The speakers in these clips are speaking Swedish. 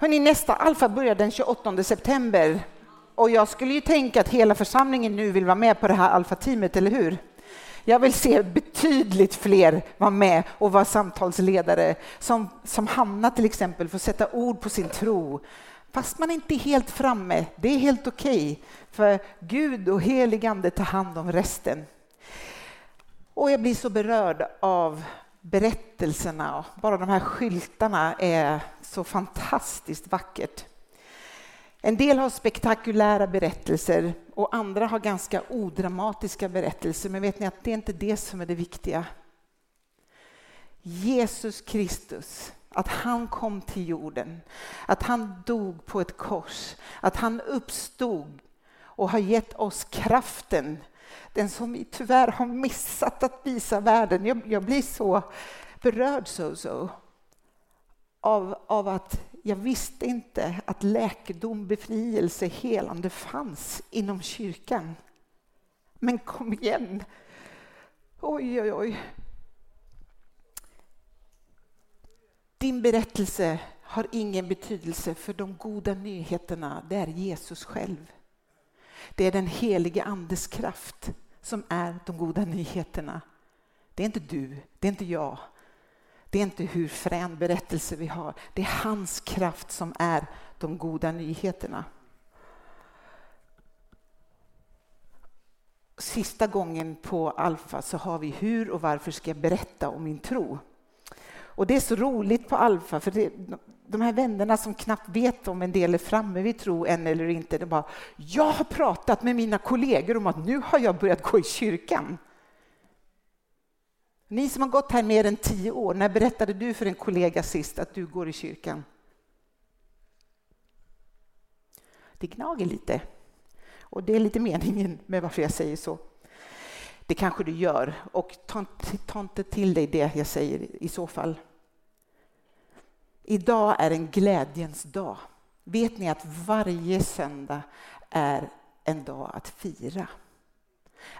Hörrni, nästa alfa börjar den 28 september och jag skulle ju tänka att hela församlingen nu vill vara med på det här alfateamet, eller hur? Jag vill se betydligt fler vara med och vara samtalsledare som, som Hanna till exempel får sätta ord på sin tro. Fast man inte är helt framme, det är helt okej. Okay, för Gud och heligande tar hand om resten. Och jag blir så berörd av berättelserna. Bara de här skyltarna är så fantastiskt vackert. En del har spektakulära berättelser och andra har ganska odramatiska berättelser. Men vet ni att det är inte det som är det viktiga. Jesus Kristus, att han kom till jorden, att han dog på ett kors, att han uppstod och har gett oss kraften, den som vi tyvärr har missat att visa världen. Jag, jag blir så berörd så, så av, av att jag visste inte att läkedom, befrielse, helande fanns inom kyrkan. Men kom igen! Oj, oj, oj. Din berättelse har ingen betydelse för de goda nyheterna. Det är Jesus själv. Det är den helige Andes kraft som är de goda nyheterna. Det är inte du, det är inte jag, det är inte hur frän berättelse vi har. Det är hans kraft som är de goda nyheterna. Sista gången på Alfa så har vi hur och varför ska jag berätta om min tro? Och det är så roligt på Alfa, för det, de här vännerna som knappt vet om en del är framme vid tro än eller inte, de bara ”Jag har pratat med mina kollegor om att nu har jag börjat gå i kyrkan”. Ni som har gått här mer än tio år, när berättade du för en kollega sist att du går i kyrkan? Det gnager lite. Och det är lite meningen med varför jag säger så. Det kanske du gör, och ta, ta inte till dig det jag säger i så fall. Idag är en glädjens dag. Vet ni att varje söndag är en dag att fira?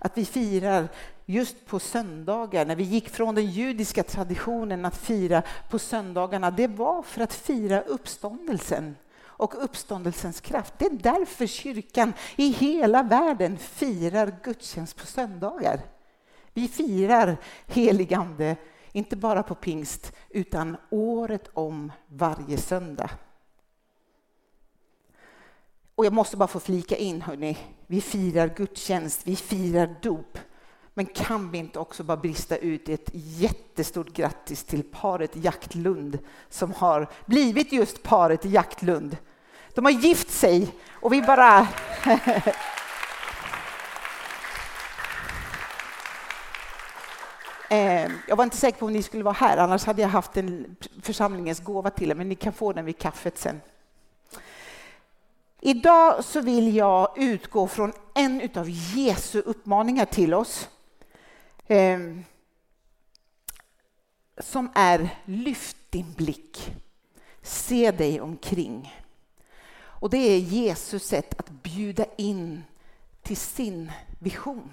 Att vi firar just på söndagar, när vi gick från den judiska traditionen att fira på söndagarna, det var för att fira uppståndelsen och uppståndelsens kraft. Det är därför kyrkan i hela världen firar gudstjänst på söndagar. Vi firar heligande, inte bara på pingst, utan året om varje söndag. Och jag måste bara få flika in, hörni. Vi firar gudstjänst, vi firar dop. Men kan vi inte också bara brista ut i ett jättestort grattis till paret Jaktlund som har blivit just paret Jaktlund. De har gift sig och vi bara... Ehm, jag var inte säker på om ni skulle vara här, annars hade jag haft en församlingens gåva till er, men ni kan få den vid kaffet sen. Idag så vill jag utgå från en av Jesu uppmaningar till oss. Eh, som är lyft din blick, se dig omkring. Och det är Jesus sätt att bjuda in till sin vision.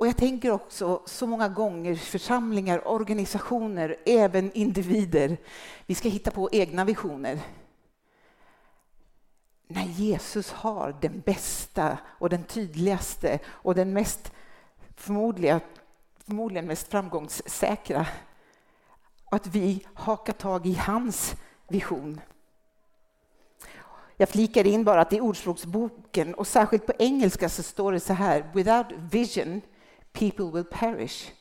Och jag tänker också så många gånger församlingar, organisationer, även individer, vi ska hitta på egna visioner när Jesus har den bästa och den tydligaste och den mest förmodligen, förmodligen mest framgångssäkra. Att vi hakar tag i hans vision. Jag flikar in bara att i Ordspråksboken, och särskilt på engelska, så står det så här. Without vision, people will perish.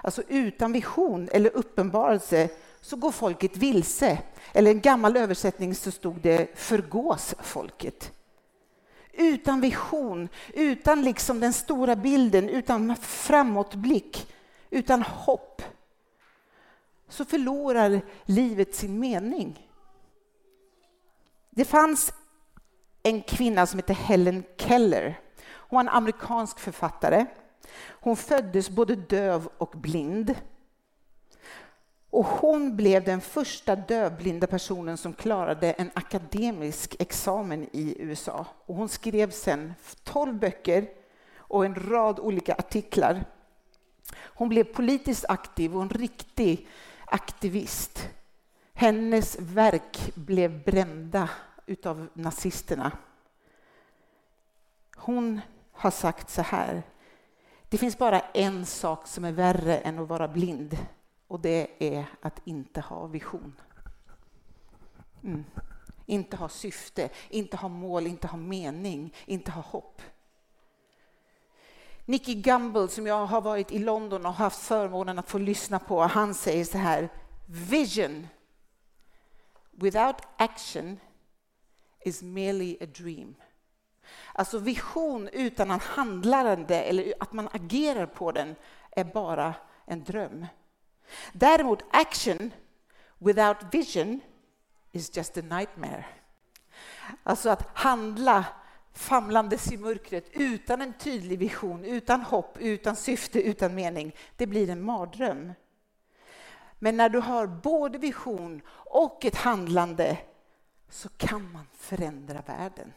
Alltså utan vision eller uppenbarelse så går folket vilse. Eller en gammal översättning så stod det förgås folket. Utan vision, utan liksom den stora bilden, utan framåtblick, utan hopp så förlorar livet sin mening. Det fanns en kvinna som hette Helen Keller. Hon var en amerikansk författare. Hon föddes både döv och blind. Och hon blev den första dövblinda personen som klarade en akademisk examen i USA. Och hon skrev sedan tolv böcker och en rad olika artiklar. Hon blev politiskt aktiv och en riktig aktivist. Hennes verk blev brända utav nazisterna. Hon har sagt så här. Det finns bara en sak som är värre än att vara blind och det är att inte ha vision. Mm. Inte ha syfte, inte ha mål, inte ha mening, inte ha hopp. Nicky Gumbel som jag har varit i London och haft förmånen att få lyssna på, han säger så här. Vision without action is merely a dream. Alltså vision utan att handlande eller att man agerar på den är bara en dröm. Däremot action without vision is just a nightmare. Alltså att handla famlandes i mörkret utan en tydlig vision, utan hopp, utan syfte, utan mening. Det blir en mardröm. Men när du har både vision och ett handlande så kan man förändra världen.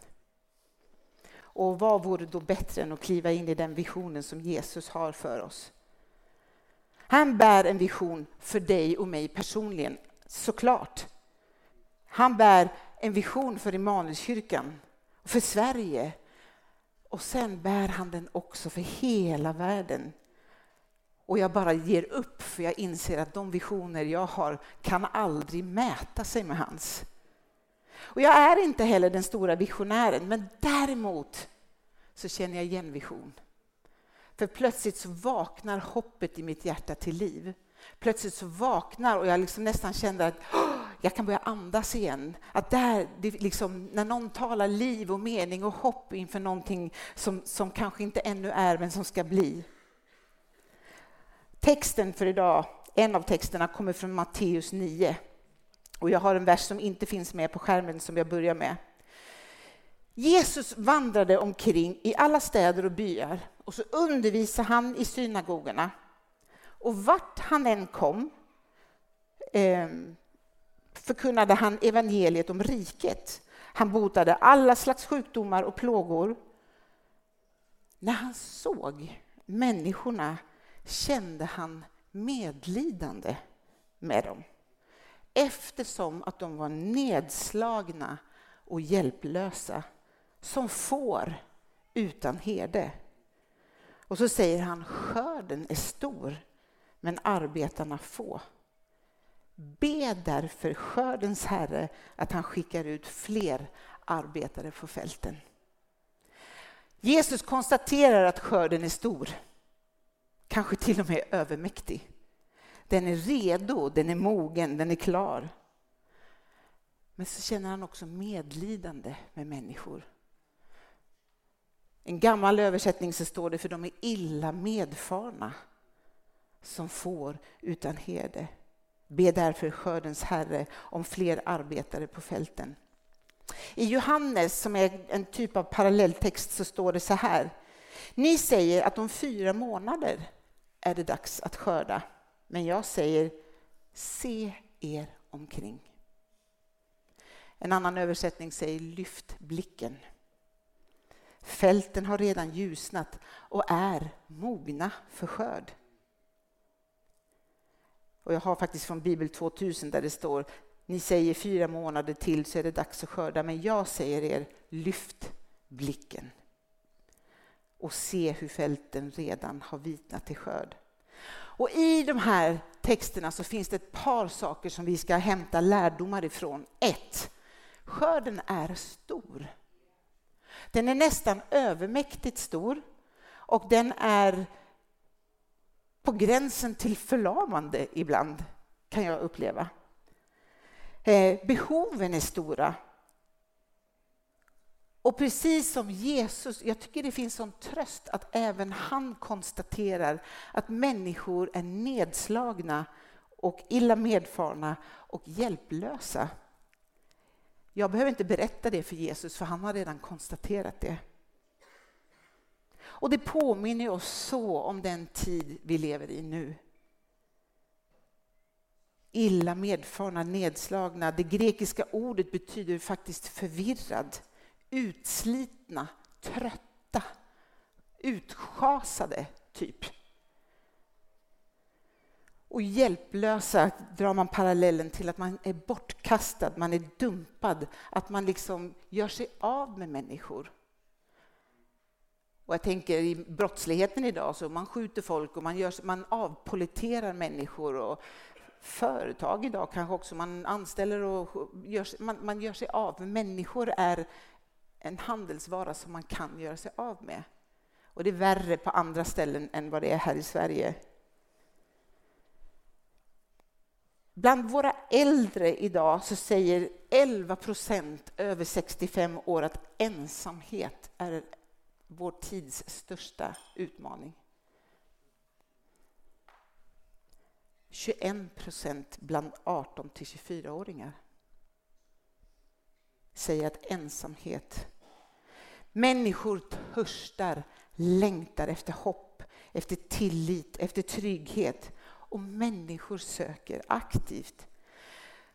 Och vad vore då bättre än att kliva in i den visionen som Jesus har för oss? Han bär en vision för dig och mig personligen, såklart. Han bär en vision för Immanuelskyrkan, för Sverige. Och sen bär han den också för hela världen. Och jag bara ger upp för jag inser att de visioner jag har kan aldrig mäta sig med hans. Och jag är inte heller den stora visionären, men däremot så känner jag igen vision. För plötsligt så vaknar hoppet i mitt hjärta till liv. Plötsligt så vaknar och jag liksom nästan känner att jag kan börja andas igen. Att där, liksom, när någon talar liv och mening och hopp inför någonting som, som kanske inte ännu är, men som ska bli. Texten för idag, en av texterna, kommer från Matteus 9. Och jag har en vers som inte finns med på skärmen som jag börjar med. Jesus vandrade omkring i alla städer och byar och så undervisade han i synagogorna. Och vart han än kom eh, förkunnade han evangeliet om riket. Han botade alla slags sjukdomar och plågor. När han såg människorna kände han medlidande med dem eftersom att de var nedslagna och hjälplösa som får utan herde. Och så säger han, skörden är stor, men arbetarna få. Be därför skördens Herre att han skickar ut fler arbetare på fälten. Jesus konstaterar att skörden är stor, kanske till och med övermäktig. Den är redo, den är mogen, den är klar. Men så känner han också medlidande med människor. En gammal översättning så står det för de är illa medfarna som får utan herde. Be därför skördens Herre om fler arbetare på fälten. I Johannes, som är en typ av parallelltext, så står det så här. Ni säger att om fyra månader är det dags att skörda. Men jag säger, se er omkring. En annan översättning säger lyft blicken. Fälten har redan ljusnat och är mogna för skörd. Och jag har faktiskt från Bibel 2000 där det står ni säger fyra månader till så är det dags att skörda, men jag säger er lyft blicken och se hur fälten redan har vitnat till skörd. Och i de här texterna så finns det ett par saker som vi ska hämta lärdomar ifrån. Ett, skörden är stor. Den är nästan övermäktigt stor och den är på gränsen till förlamande ibland, kan jag uppleva. Eh, behoven är stora. Och precis som Jesus, jag tycker det finns sån tröst att även han konstaterar att människor är nedslagna och illa medfarna och hjälplösa. Jag behöver inte berätta det för Jesus, för han har redan konstaterat det. Och det påminner oss så om den tid vi lever i nu. Illa medfarna, nedslagna. Det grekiska ordet betyder faktiskt förvirrad utslitna, trötta, utschasade, typ. Och hjälplösa drar man parallellen till att man är bortkastad, man är dumpad, att man liksom gör sig av med människor. Och jag tänker i brottsligheten idag, så man skjuter folk och man, gör, man avpoliterar människor. Och företag idag kanske också, man anställer och gör, man, man gör sig av. Människor är en handelsvara som man kan göra sig av med. Och det är värre på andra ställen än vad det är här i Sverige. Bland våra äldre idag så säger 11 procent över 65 år att ensamhet är vår tids största utmaning. 21 procent bland 18 till 24-åringar säger att ensamhet... Människor törstar, längtar efter hopp, efter tillit, efter trygghet. Och människor söker aktivt.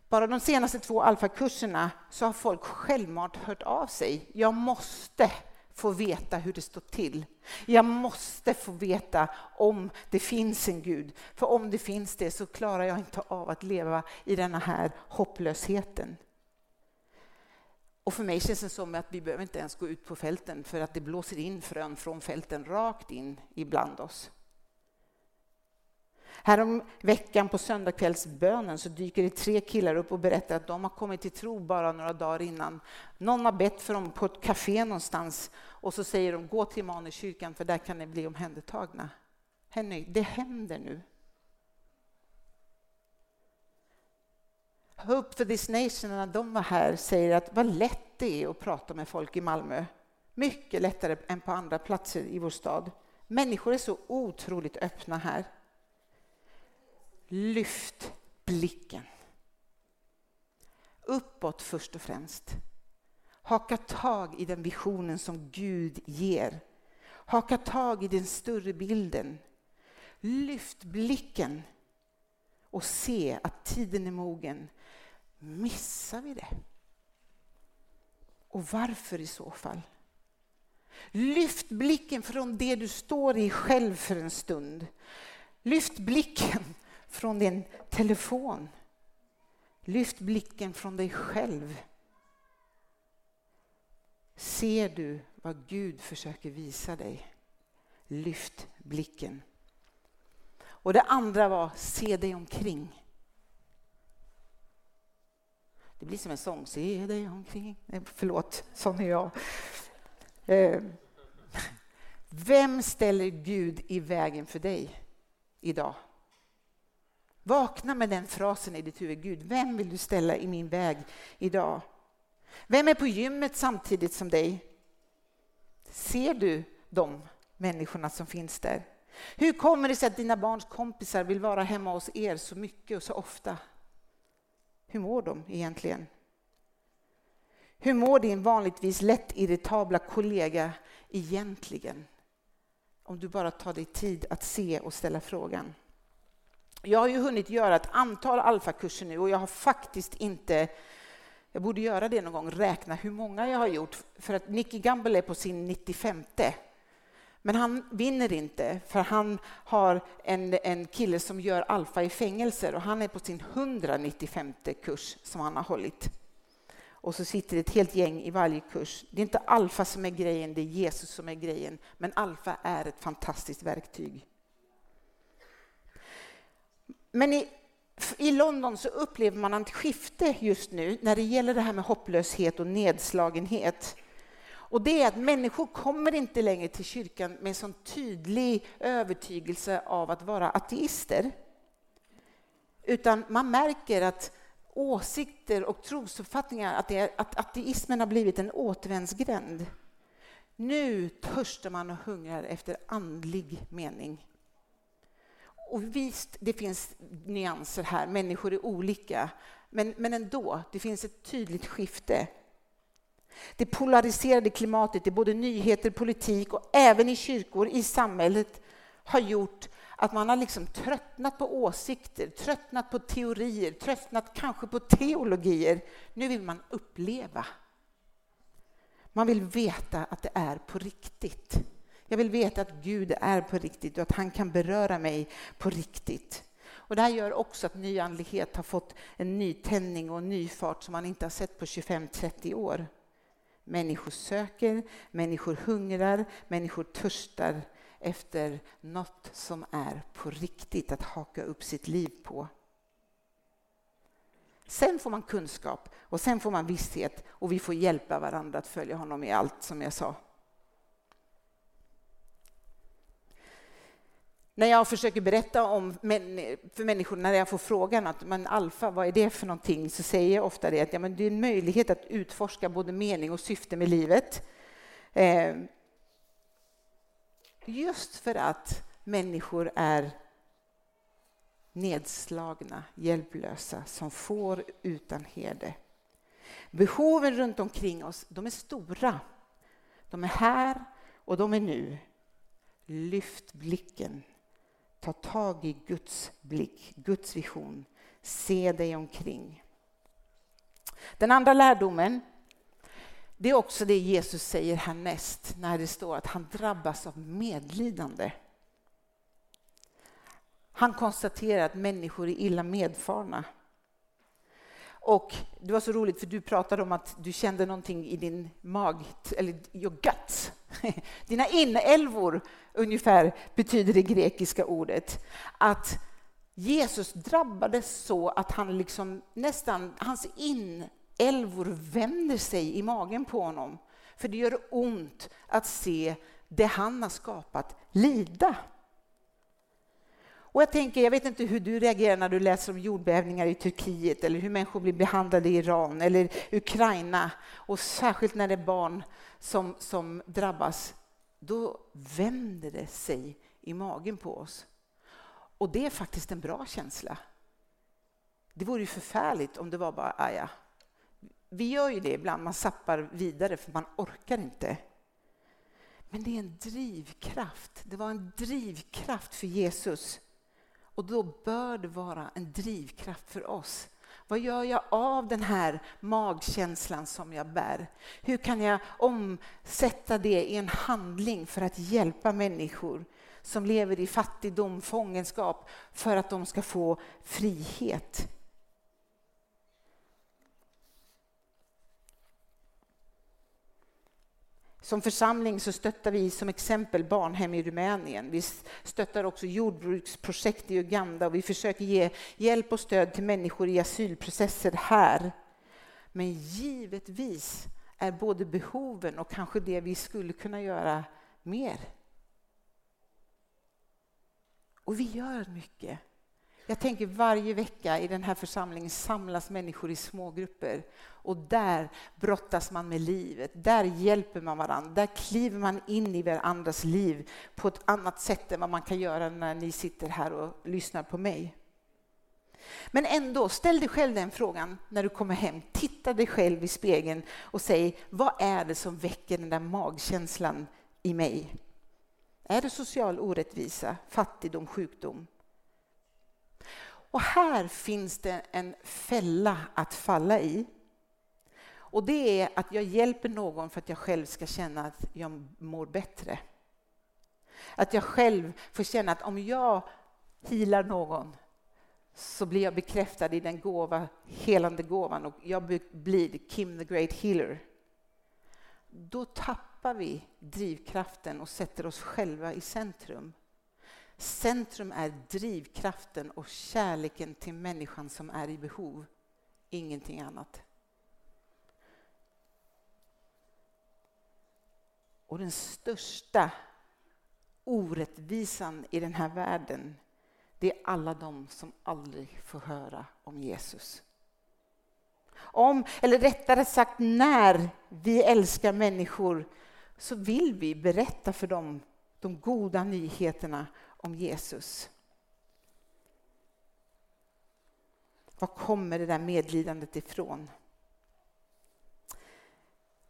Bara de senaste två alfakurserna så har folk självmant hört av sig. Jag måste få veta hur det står till. Jag måste få veta om det finns en Gud. För om det finns det så klarar jag inte av att leva i den här hopplösheten. Och för mig känns det som att vi behöver inte ens gå ut på fälten för att det blåser in frön från fälten rakt in ibland oss. Härom veckan på söndagskvällsbönen så dyker det tre killar upp och berättar att de har kommit till tro bara några dagar innan. Någon har bett för dem på ett café någonstans och så säger de gå till Immanuelskyrkan för där kan ni bli omhändertagna. Henny, det händer nu. Hope for this nation, när de var här, säger att vad lätt det är att prata med folk i Malmö. Mycket lättare än på andra platser i vår stad. Människor är så otroligt öppna här. Lyft blicken. Uppåt först och främst. Haka tag i den visionen som Gud ger. Haka tag i den större bilden. Lyft blicken och se att tiden är mogen. Missar vi det? Och varför i så fall? Lyft blicken från det du står i själv för en stund. Lyft blicken från din telefon. Lyft blicken från dig själv. Ser du vad Gud försöker visa dig? Lyft blicken. Och det andra var, se dig omkring. Det blir som en sång, se dig omkring. Förlåt, sån är jag. Eh, vem ställer Gud i vägen för dig idag? Vakna med den frasen i ditt huvud. Gud, vem vill du ställa i min väg idag? Vem är på gymmet samtidigt som dig? Ser du de människorna som finns där? Hur kommer det sig att dina barns kompisar vill vara hemma hos er så mycket och så ofta? Hur mår de egentligen? Hur mår din vanligtvis lätt irritabla kollega egentligen? Om du bara tar dig tid att se och ställa frågan. Jag har ju hunnit göra ett antal alfakurser nu och jag har faktiskt inte jag borde göra det någon gång, räkna hur många jag har gjort. För att Nicky Gamble är på sin 95. Men han vinner inte, för han har en, en kille som gör alfa i fängelser och han är på sin 195 kurs som han har hållit. Och så sitter ett helt gäng i varje kurs. Det är inte alfa som är grejen, det är Jesus som är grejen. Men alfa är ett fantastiskt verktyg. Men i, i London så upplever man ett skifte just nu när det gäller det här med hopplöshet och nedslagenhet. Och det är att människor kommer inte längre till kyrkan med en sån tydlig övertygelse av att vara ateister. Utan man märker att åsikter och trosuppfattningar, att, är, att ateismen har blivit en återvändsgränd. Nu törstar man och hungrar efter andlig mening. Och visst, det finns nyanser här, människor är olika. Men, men ändå, det finns ett tydligt skifte. Det polariserade klimatet i både nyheter, politik och även i kyrkor, i samhället, har gjort att man har liksom tröttnat på åsikter, tröttnat på teorier, tröttnat kanske på teologier. Nu vill man uppleva. Man vill veta att det är på riktigt. Jag vill veta att Gud är på riktigt och att han kan beröra mig på riktigt. Och det här gör också att nyandlighet har fått en ny tändning och en ny fart som man inte har sett på 25-30 år. Människor söker, människor hungrar, människor törstar efter något som är på riktigt att haka upp sitt liv på. Sen får man kunskap och sen får man visshet och vi får hjälpa varandra att följa honom i allt som jag sa. När jag försöker berätta om för människor, när jag får frågan att men alfa, vad är det för någonting? Så säger jag ofta det att ja, men det är en möjlighet att utforska både mening och syfte med livet. Eh, just för att människor är nedslagna, hjälplösa, som får utan herde. Behoven runt omkring oss, de är stora. De är här och de är nu. Lyft blicken. Ta tag i Guds blick, Guds vision. Se dig omkring. Den andra lärdomen, det är också det Jesus säger härnäst när det står att han drabbas av medlidande. Han konstaterar att människor är illa medfarna. Och det var så roligt för du pratade om att du kände någonting i din mag, eller your guts. Dina inälvor ungefär betyder det grekiska ordet. Att Jesus drabbades så att han liksom nästan, hans inälvor vänder sig i magen på honom. För det gör ont att se det han har skapat lida. Och jag tänker, jag vet inte hur du reagerar när du läser om jordbävningar i Turkiet eller hur människor blir behandlade i Iran eller Ukraina och särskilt när det är barn som, som drabbas. Då vänder det sig i magen på oss. Och det är faktiskt en bra känsla. Det vore ju förfärligt om det var bara, ah, aja. Vi gör ju det ibland, man sappar vidare för man orkar inte. Men det är en drivkraft. Det var en drivkraft för Jesus och då bör det vara en drivkraft för oss. Vad gör jag av den här magkänslan som jag bär? Hur kan jag omsätta det i en handling för att hjälpa människor som lever i fattigdom, fångenskap, för att de ska få frihet? Som församling så stöttar vi som exempel barnhem i Rumänien. Vi stöttar också jordbruksprojekt i Uganda och vi försöker ge hjälp och stöd till människor i asylprocesser här. Men givetvis är både behoven och kanske det vi skulle kunna göra mer. Och vi gör mycket. Jag tänker varje vecka i den här församlingen samlas människor i smågrupper och där brottas man med livet, där hjälper man varandra, där kliver man in i varandras liv på ett annat sätt än vad man kan göra när ni sitter här och lyssnar på mig. Men ändå, ställ dig själv den frågan när du kommer hem. Titta dig själv i spegeln och säg, vad är det som väcker den där magkänslan i mig? Är det social orättvisa, fattigdom, sjukdom? Och här finns det en fälla att falla i. Och det är att jag hjälper någon för att jag själv ska känna att jag mår bättre. Att jag själv får känna att om jag healar någon så blir jag bekräftad i den gåva, helande gåvan och jag blir Kim the Great Healer. Då tappar vi drivkraften och sätter oss själva i centrum. Centrum är drivkraften och kärleken till människan som är i behov, ingenting annat. Och den största orättvisan i den här världen, det är alla de som aldrig får höra om Jesus. Om, eller rättare sagt när vi älskar människor så vill vi berätta för dem de goda nyheterna om Jesus. Var kommer det där medlidandet ifrån?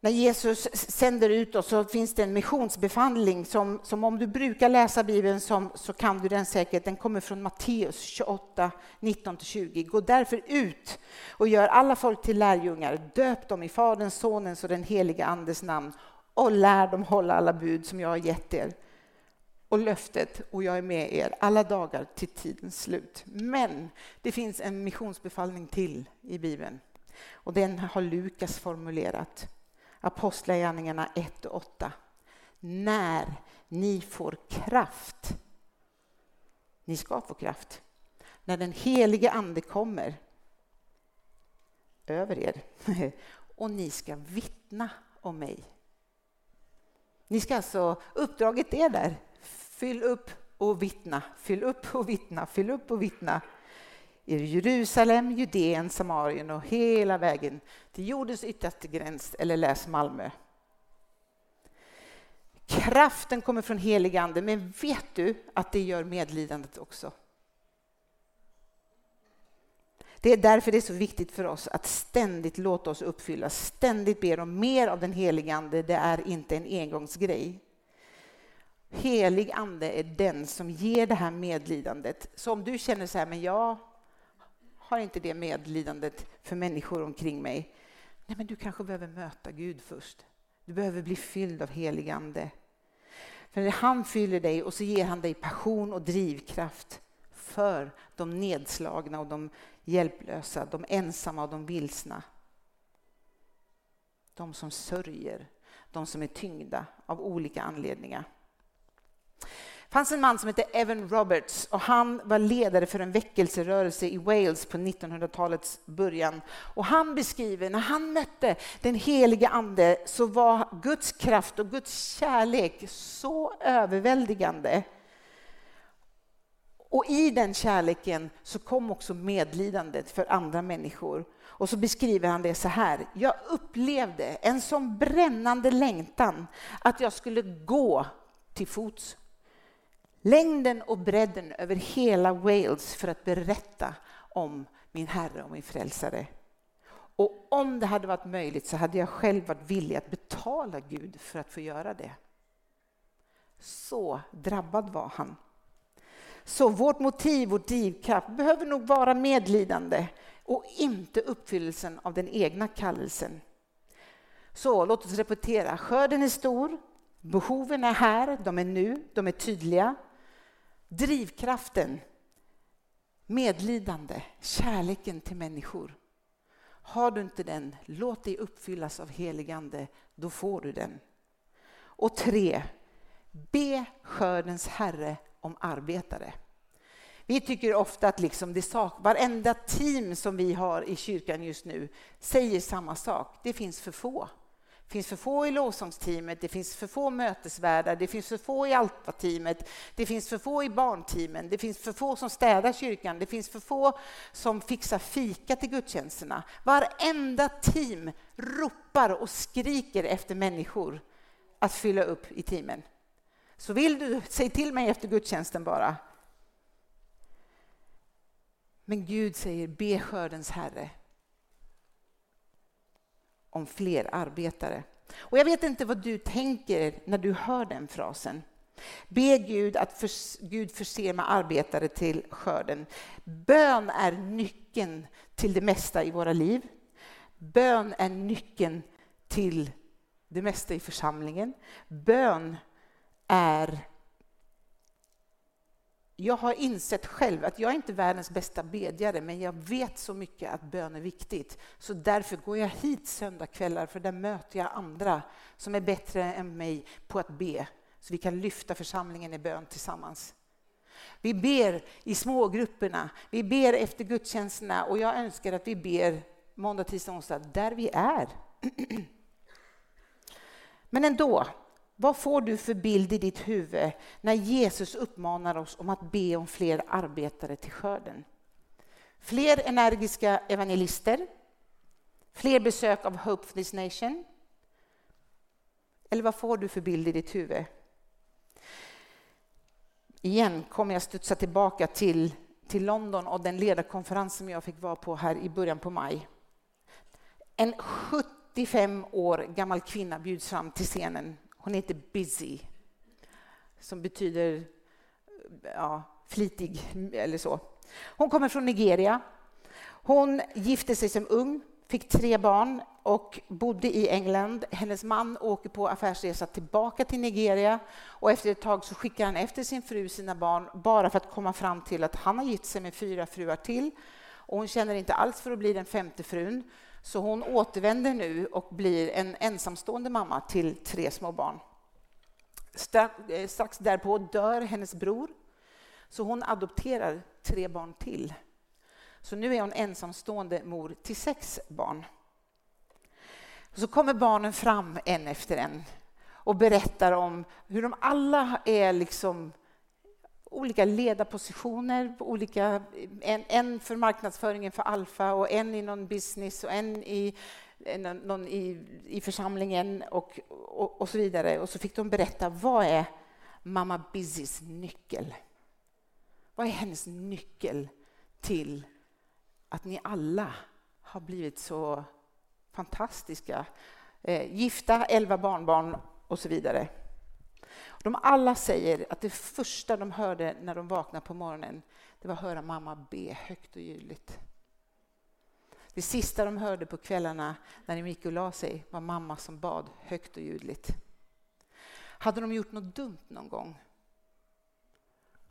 När Jesus sänder ut oss så finns det en missionsbefallning som, som om du brukar läsa Bibeln som, så kan du den säkert. Den kommer från Matteus 28, 19-20. Gå därför ut och gör alla folk till lärjungar. Döp dem i Faderns, Sonens och den helige Andes namn och lär dem hålla alla bud som jag har gett er och löftet och jag är med er alla dagar till tidens slut. Men det finns en missionsbefallning till i Bibeln och den har Lukas formulerat. Apostlagärningarna 1 och 8. När ni får kraft, ni ska få kraft, när den helige Ande kommer över er och ni ska vittna om mig. Ni ska alltså, uppdraget är där, fyll upp och vittna, fyll upp och vittna, fyll upp och vittna i Jerusalem, Judeen, Samarien och hela vägen till jordens yttersta gräns, eller läs Malmö. Kraften kommer från helig ande, men vet du att det gör medlidandet också? Det är därför det är så viktigt för oss att ständigt låta oss uppfyllas, ständigt be om mer av den helige Ande. Det är inte en engångsgrej. Helig Ande är den som ger det här medlidandet. Så om du känner så här, men jag har inte det medlidandet för människor omkring mig. Nej, men du kanske behöver möta Gud först. Du behöver bli fylld av helig Ande. För när han fyller dig och så ger han dig passion och drivkraft för de nedslagna och de hjälplösa, de ensamma och de vilsna. De som sörjer, de som är tyngda av olika anledningar. Det fanns en man som hette Evan Roberts och han var ledare för en väckelserörelse i Wales på 1900-talets början. Och han beskriver när han mötte den helige ande så var Guds kraft och Guds kärlek så överväldigande och i den kärleken så kom också medlidandet för andra människor. Och så beskriver han det så här. Jag upplevde en sån brännande längtan att jag skulle gå till fots. Längden och bredden över hela Wales för att berätta om min Herre och min Frälsare. Och om det hade varit möjligt så hade jag själv varit villig att betala Gud för att få göra det. Så drabbad var han. Så vårt motiv, vår drivkraft behöver nog vara medlidande och inte uppfyllelsen av den egna kallelsen. Så låt oss repetera. Skörden är stor, behoven är här, de är nu, de är tydliga. Drivkraften, medlidande, kärleken till människor. Har du inte den, låt dig uppfyllas av heligande, då får du den. Och tre, be skördens Herre om arbetare. Vi tycker ofta att liksom det sak, varenda team som vi har i kyrkan just nu säger samma sak. Det finns för få. Det finns för få i lovsångsteamet, det finns för få mötesvärdar, det finns för få i altarteamet, det finns för få i barnteamen, det finns för få som städar kyrkan, det finns för få som fixar fika till gudstjänsterna. Varenda team ropar och skriker efter människor att fylla upp i teamen. Så vill du, säg till mig efter gudstjänsten bara. Men Gud säger, be skördens Herre om fler arbetare. Och jag vet inte vad du tänker när du hör den frasen. Be Gud att för, Gud förser med arbetare till skörden. Bön är nyckeln till det mesta i våra liv. Bön är nyckeln till det mesta i församlingen. Bön är... Jag har insett själv att jag är inte världens bästa bedjare, men jag vet så mycket att bön är viktigt. Så därför går jag hit söndagkvällar, för där möter jag andra som är bättre än mig på att be, så vi kan lyfta församlingen i bön tillsammans. Vi ber i smågrupperna, vi ber efter gudstjänsterna och jag önskar att vi ber måndag, tisdag, onsdag där vi är. Men ändå, vad får du för bild i ditt huvud när Jesus uppmanar oss om att be om fler arbetare till skörden? Fler energiska evangelister? Fler besök av Hope for this nation? Eller vad får du för bild i ditt huvud? Igen kommer jag studsa tillbaka till, till London och den ledarkonferens som jag fick vara på här i början på maj. En 75 år gammal kvinna bjuds fram till scenen hon heter Busy, som betyder ja, flitig eller så. Hon kommer från Nigeria. Hon gifte sig som ung, fick tre barn och bodde i England. Hennes man åker på affärsresa tillbaka till Nigeria och efter ett tag så skickar han efter sin fru sina barn bara för att komma fram till att han har gift sig med fyra fruar till och hon känner inte alls för att bli den femte frun. Så hon återvänder nu och blir en ensamstående mamma till tre små barn. Eh, strax därpå dör hennes bror, så hon adopterar tre barn till. Så nu är hon ensamstående mor till sex barn. Så kommer barnen fram en efter en och berättar om hur de alla är liksom olika ledarpositioner, olika, en, en för marknadsföringen för Alfa och en i någon business och en i, eh, någon i, i församlingen och, och, och, så vidare. Och så fick de berätta vad är mamma Bizzys nyckel? Vad är hennes nyckel till att ni alla har blivit så fantastiska? Eh, gifta, elva barnbarn och så vidare. De alla säger att det första de hörde när de vaknade på morgonen, det var att höra mamma be högt och ljudligt. Det sista de hörde på kvällarna när de gick och la sig var mamma som bad högt och ljudligt. Hade de gjort något dumt någon gång,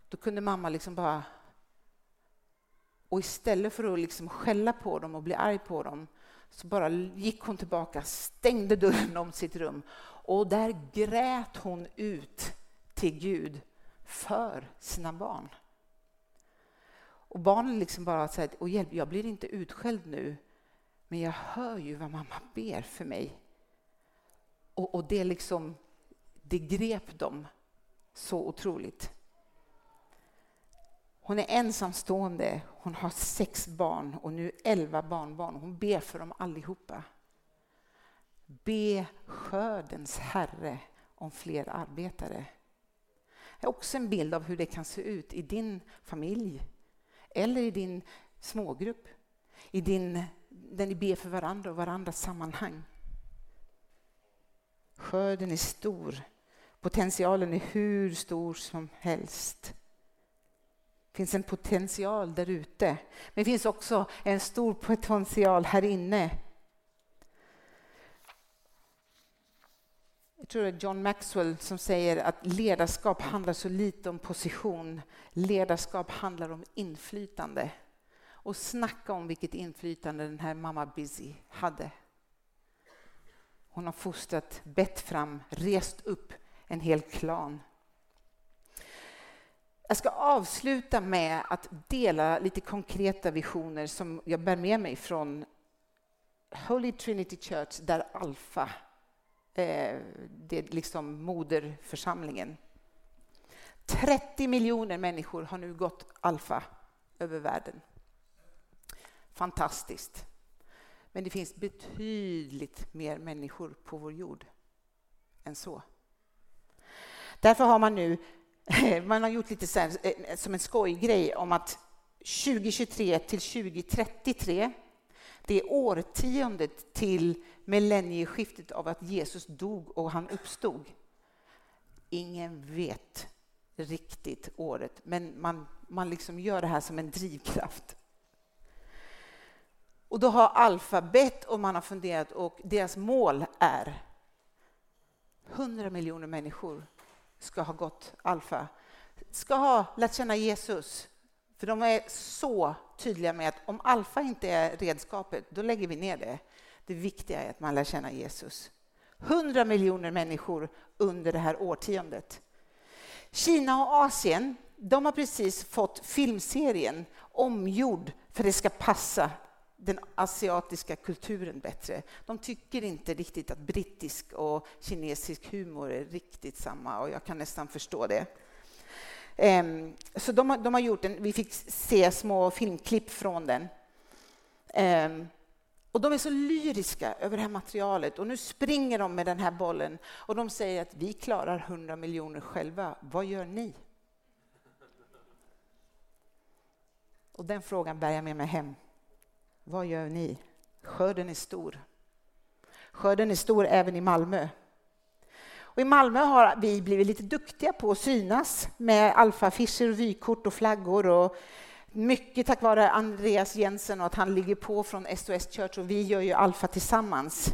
då kunde mamma liksom bara... Och istället för att liksom skälla på dem och bli arg på dem så bara gick hon tillbaka, stängde dörren om sitt rum och där grät hon ut till Gud för sina barn. Och barnen liksom bara säger, och hjälp, jag blir inte utskälld nu, men jag hör ju vad mamma ber för mig. Och, och det liksom, det grep dem så otroligt. Hon är ensamstående, hon har sex barn och nu elva barnbarn. Hon ber för dem allihopa. Be skördens Herre om fler arbetare. Det är också en bild av hur det kan se ut i din familj eller i din smågrupp, i din, där ni ber för varandra och varandras sammanhang. Skörden är stor, potentialen är hur stor som helst. Det finns en potential där ute, men det finns också en stor potential här inne Jag tror det är John Maxwell som säger att ledarskap handlar så lite om position. Ledarskap handlar om inflytande. Och snacka om vilket inflytande den här mamma Busy hade. Hon har fostrat, bett fram, rest upp en hel klan. Jag ska avsluta med att dela lite konkreta visioner som jag bär med mig från Holy Trinity Church där Alfa eh, det är liksom moderförsamlingen. 30 miljoner människor har nu gått alfa över världen. Fantastiskt. Men det finns betydligt mer människor på vår jord än så. Därför har man nu Eh, man har gjort lite så här, eh, som en skojgrej om att 2023 till 2033 det är årtiondet till millennieskiftet av att Jesus dog och han uppstod. Ingen vet riktigt året, men man, man liksom gör det här som en drivkraft. Och då har alfabet och man har funderat och deras mål är 100 miljoner människor ska ha gått Alfa, ska ha lärt känna Jesus. För de är så tydliga med att om Alfa inte är redskapet, då lägger vi ner det. Det viktiga är att man lär känna Jesus. 100 miljoner människor under det här årtiondet. Kina och Asien de har precis fått filmserien omgjord för att det ska passa den asiatiska kulturen bättre. De tycker inte riktigt att brittisk och kinesisk humor är riktigt samma och jag kan nästan förstå det. Um, så de har, de har gjort en, vi fick se små filmklipp från den. Um, och de är så lyriska över det här materialet och nu springer de med den här bollen och de säger att vi klarar 100 miljoner själva. Vad gör ni? Och den frågan bär jag med mig hem. Vad gör ni? Skörden är stor. Skörden är stor även i Malmö. Och I Malmö har vi blivit lite duktiga på att synas med alfaaffischer, vykort och flaggor. Och Mycket tack vare Andreas Jensen och att han ligger på från SOS Church och vi gör ju Alfa tillsammans.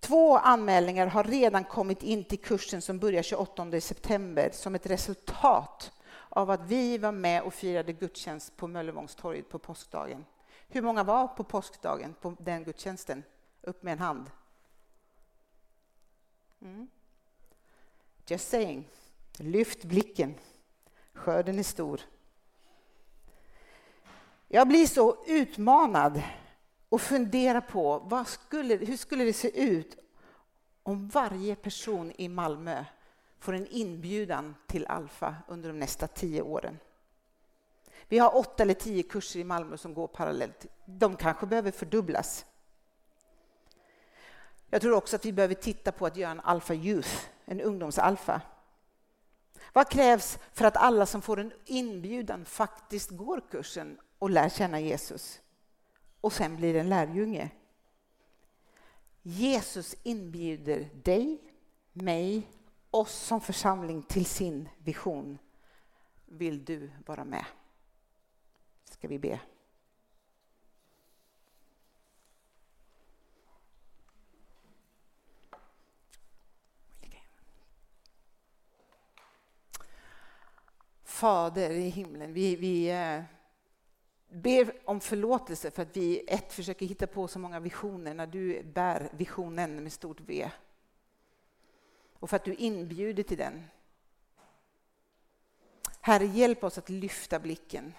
Två anmälningar har redan kommit in till kursen som börjar 28 september som ett resultat av att vi var med och firade gudstjänst på Möllevångstorget på påskdagen. Hur många var på påskdagen på den gudstjänsten? Upp med en hand. Mm. Just saying. Lyft blicken. Skörden är stor. Jag blir så utmanad och funderar på vad skulle, hur skulle det se ut om varje person i Malmö får en inbjudan till Alfa under de nästa tio åren. Vi har åtta eller tio kurser i Malmö som går parallellt. De kanske behöver fördubblas. Jag tror också att vi behöver titta på att göra en Alfa Youth, en ungdomsalfa. Vad krävs för att alla som får en inbjudan faktiskt går kursen och lär känna Jesus och sen blir en lärjunge? Jesus inbjuder dig, mig, oss som församling till sin vision. Vill du vara med? Ska vi be? Fader i himlen, vi, vi eh, ber om förlåtelse för att vi ett försöker hitta på så många visioner när du bär visionen med stort V. Och för att du inbjuder till den. Herre, hjälp oss att lyfta blicken.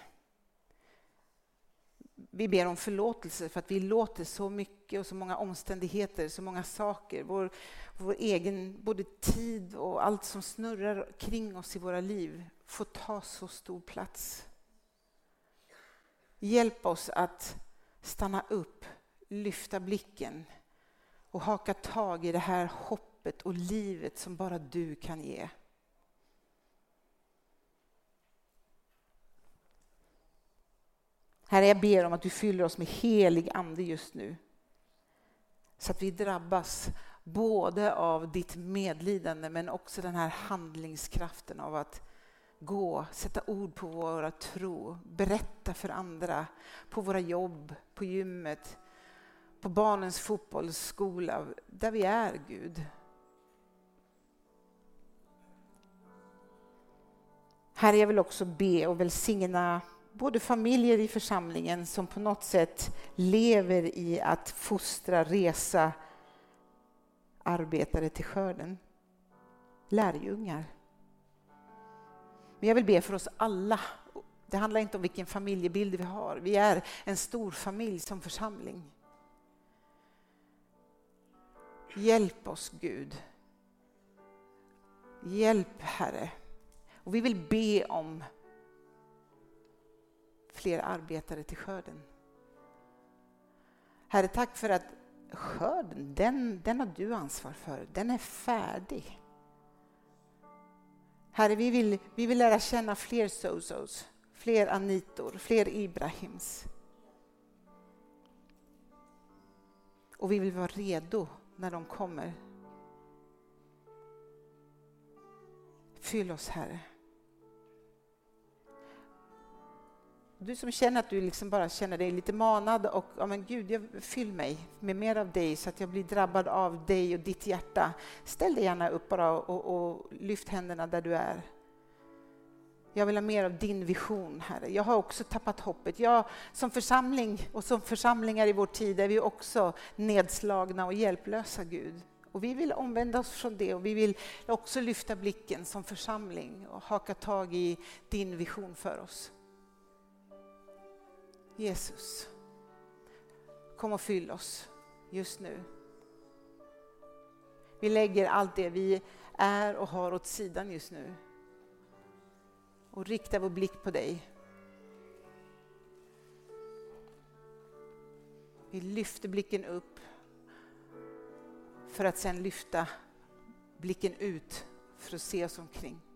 Vi ber om förlåtelse för att vi låter så mycket och så många omständigheter, så många saker, vår, vår egen både tid och allt som snurrar kring oss i våra liv få ta så stor plats. Hjälp oss att stanna upp, lyfta blicken och haka tag i det här hoppet och livet som bara du kan ge. Herre, jag ber om att du fyller oss med helig ande just nu. Så att vi drabbas både av ditt medlidande men också den här handlingskraften av att gå, sätta ord på våra tro, berätta för andra på våra jobb, på gymmet, på barnens fotbollsskola, där vi är Gud. Herre, jag vill också be och välsigna både familjer i församlingen som på något sätt lever i att fostra, resa arbetare till skörden. Lärjungar. Men jag vill be för oss alla. Det handlar inte om vilken familjebild vi har. Vi är en stor familj som församling. Hjälp oss Gud. Hjälp Herre. Och vi vill be om fler arbetare till skörden. Herre, tack för att skörden, den, den har du ansvar för. Den är färdig. Herre, vi vill, vi vill lära känna fler Sozos, fler Anitor, fler Ibrahims. Och vi vill vara redo när de kommer. Fyll oss, Herre. Du som känner att du liksom bara känner dig lite manad och ja, men Gud, jag, fyll mig med mer av dig så att jag blir drabbad av dig och ditt hjärta. Ställ dig gärna upp bara och, och lyft händerna där du är. Jag vill ha mer av din vision, Herre. Jag har också tappat hoppet. Jag, som församling och som församlingar i vår tid är vi också nedslagna och hjälplösa, Gud. Och vi vill omvända oss från det och vi vill också lyfta blicken som församling och haka tag i din vision för oss. Jesus, kom och fyll oss just nu. Vi lägger allt det vi är och har åt sidan just nu och riktar vår blick på dig. Vi lyfter blicken upp för att sedan lyfta blicken ut för att se oss omkring.